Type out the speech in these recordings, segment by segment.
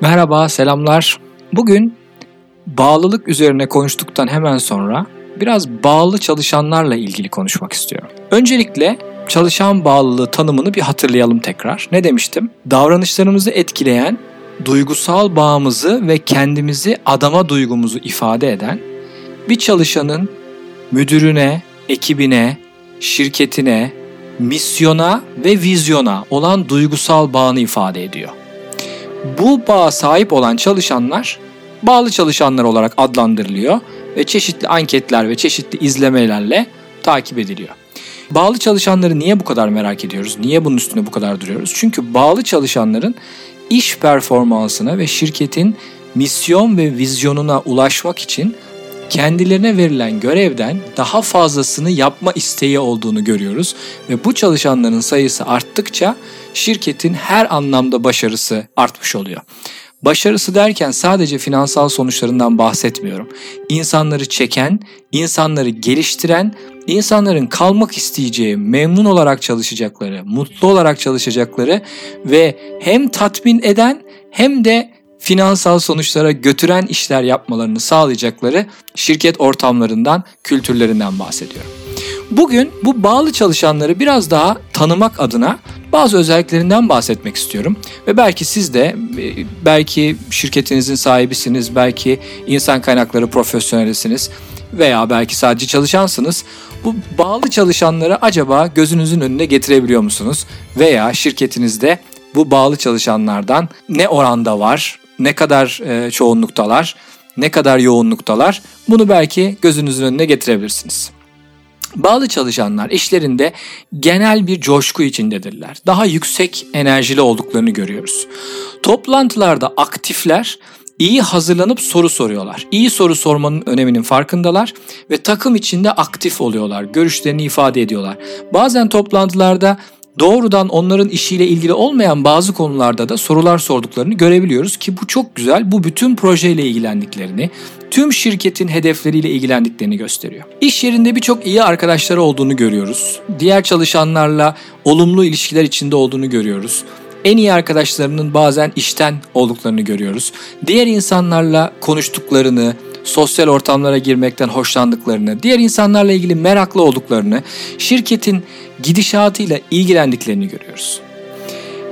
Merhaba, selamlar. Bugün bağlılık üzerine konuştuktan hemen sonra biraz bağlı çalışanlarla ilgili konuşmak istiyorum. Öncelikle çalışan bağlılığı tanımını bir hatırlayalım tekrar. Ne demiştim? Davranışlarımızı etkileyen, duygusal bağımızı ve kendimizi adama duygumuzu ifade eden bir çalışanın müdürüne, ekibine, şirketine, misyona ve vizyona olan duygusal bağını ifade ediyor. Bu bağa sahip olan çalışanlar bağlı çalışanlar olarak adlandırılıyor ve çeşitli anketler ve çeşitli izlemelerle takip ediliyor. Bağlı çalışanları niye bu kadar merak ediyoruz? Niye bunun üstüne bu kadar duruyoruz? Çünkü bağlı çalışanların iş performansına ve şirketin misyon ve vizyonuna ulaşmak için kendilerine verilen görevden daha fazlasını yapma isteği olduğunu görüyoruz ve bu çalışanların sayısı arttıkça şirketin her anlamda başarısı artmış oluyor. Başarısı derken sadece finansal sonuçlarından bahsetmiyorum. İnsanları çeken, insanları geliştiren, insanların kalmak isteyeceği, memnun olarak çalışacakları, mutlu olarak çalışacakları ve hem tatmin eden hem de finansal sonuçlara götüren işler yapmalarını sağlayacakları şirket ortamlarından, kültürlerinden bahsediyorum. Bugün bu bağlı çalışanları biraz daha tanımak adına bazı özelliklerinden bahsetmek istiyorum. Ve belki siz de e, belki şirketinizin sahibisiniz, belki insan kaynakları profesyonelisiniz veya belki sadece çalışansınız. Bu bağlı çalışanları acaba gözünüzün önüne getirebiliyor musunuz? Veya şirketinizde bu bağlı çalışanlardan ne oranda var? Ne kadar e, çoğunluktalar? Ne kadar yoğunluktalar? Bunu belki gözünüzün önüne getirebilirsiniz. Bağlı çalışanlar işlerinde genel bir coşku içindedirler. Daha yüksek enerjili olduklarını görüyoruz. Toplantılarda aktifler, iyi hazırlanıp soru soruyorlar. İyi soru sormanın öneminin farkındalar ve takım içinde aktif oluyorlar. Görüşlerini ifade ediyorlar. Bazen toplantılarda doğrudan onların işiyle ilgili olmayan bazı konularda da sorular sorduklarını görebiliyoruz ki bu çok güzel. Bu bütün projeyle ilgilendiklerini, tüm şirketin hedefleriyle ilgilendiklerini gösteriyor. İş yerinde birçok iyi arkadaşları olduğunu görüyoruz. Diğer çalışanlarla olumlu ilişkiler içinde olduğunu görüyoruz. En iyi arkadaşlarının bazen işten olduklarını görüyoruz. Diğer insanlarla konuştuklarını, sosyal ortamlara girmekten hoşlandıklarını, diğer insanlarla ilgili meraklı olduklarını, şirketin gidişatıyla ilgilendiklerini görüyoruz.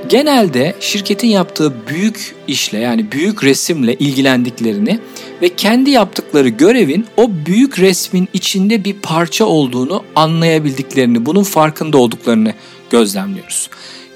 Genelde şirketin yaptığı büyük işle yani büyük resimle ilgilendiklerini ve kendi yaptıkları görevin o büyük resmin içinde bir parça olduğunu anlayabildiklerini, bunun farkında olduklarını gözlemliyoruz.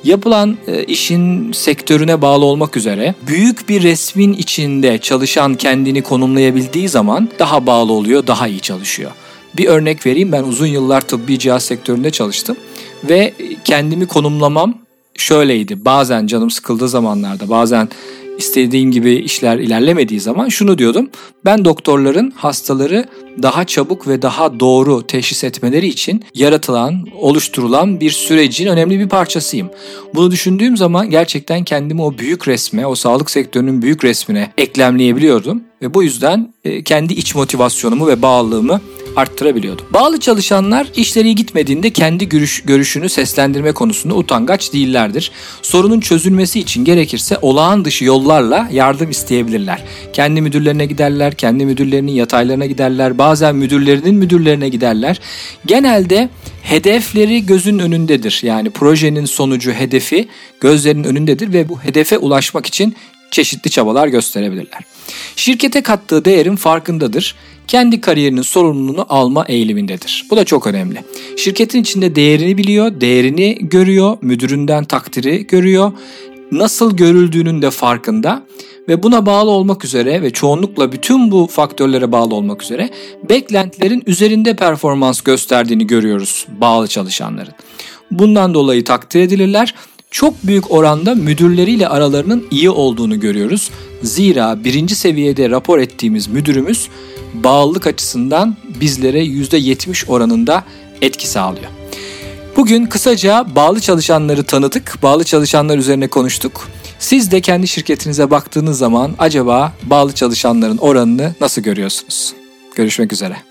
Yapılan e, işin sektörüne bağlı olmak üzere büyük bir resmin içinde çalışan kendini konumlayabildiği zaman daha bağlı oluyor, daha iyi çalışıyor. Bir örnek vereyim ben uzun yıllar tıbbi cihaz sektöründe çalıştım ve kendimi konumlamam şöyleydi. Bazen canım sıkıldığı zamanlarda bazen istediğim gibi işler ilerlemediği zaman şunu diyordum. Ben doktorların hastaları daha çabuk ve daha doğru teşhis etmeleri için yaratılan, oluşturulan bir sürecin önemli bir parçasıyım. Bunu düşündüğüm zaman gerçekten kendimi o büyük resme, o sağlık sektörünün büyük resmine eklemleyebiliyordum ve bu yüzden e, kendi iç motivasyonumu ve bağlılığımı arttırabiliyordu. Bağlı çalışanlar işleri gitmediğinde kendi görüş, görüşünü seslendirme konusunda utangaç değillerdir. Sorunun çözülmesi için gerekirse olağan dışı yollarla yardım isteyebilirler. Kendi müdürlerine giderler, kendi müdürlerinin yataylarına giderler, bazen müdürlerinin müdürlerine giderler. Genelde hedefleri gözün önündedir. Yani projenin sonucu hedefi gözlerinin önündedir ve bu hedefe ulaşmak için çeşitli çabalar gösterebilirler. Şirkete kattığı değerin farkındadır. Kendi kariyerinin sorumluluğunu alma eğilimindedir. Bu da çok önemli. Şirketin içinde değerini biliyor, değerini görüyor, müdüründen takdiri görüyor. Nasıl görüldüğünün de farkında ve buna bağlı olmak üzere ve çoğunlukla bütün bu faktörlere bağlı olmak üzere beklentilerin üzerinde performans gösterdiğini görüyoruz bağlı çalışanların. Bundan dolayı takdir edilirler çok büyük oranda müdürleriyle aralarının iyi olduğunu görüyoruz. Zira birinci seviyede rapor ettiğimiz müdürümüz bağlılık açısından bizlere %70 oranında etki sağlıyor. Bugün kısaca bağlı çalışanları tanıdık, bağlı çalışanlar üzerine konuştuk. Siz de kendi şirketinize baktığınız zaman acaba bağlı çalışanların oranını nasıl görüyorsunuz? Görüşmek üzere.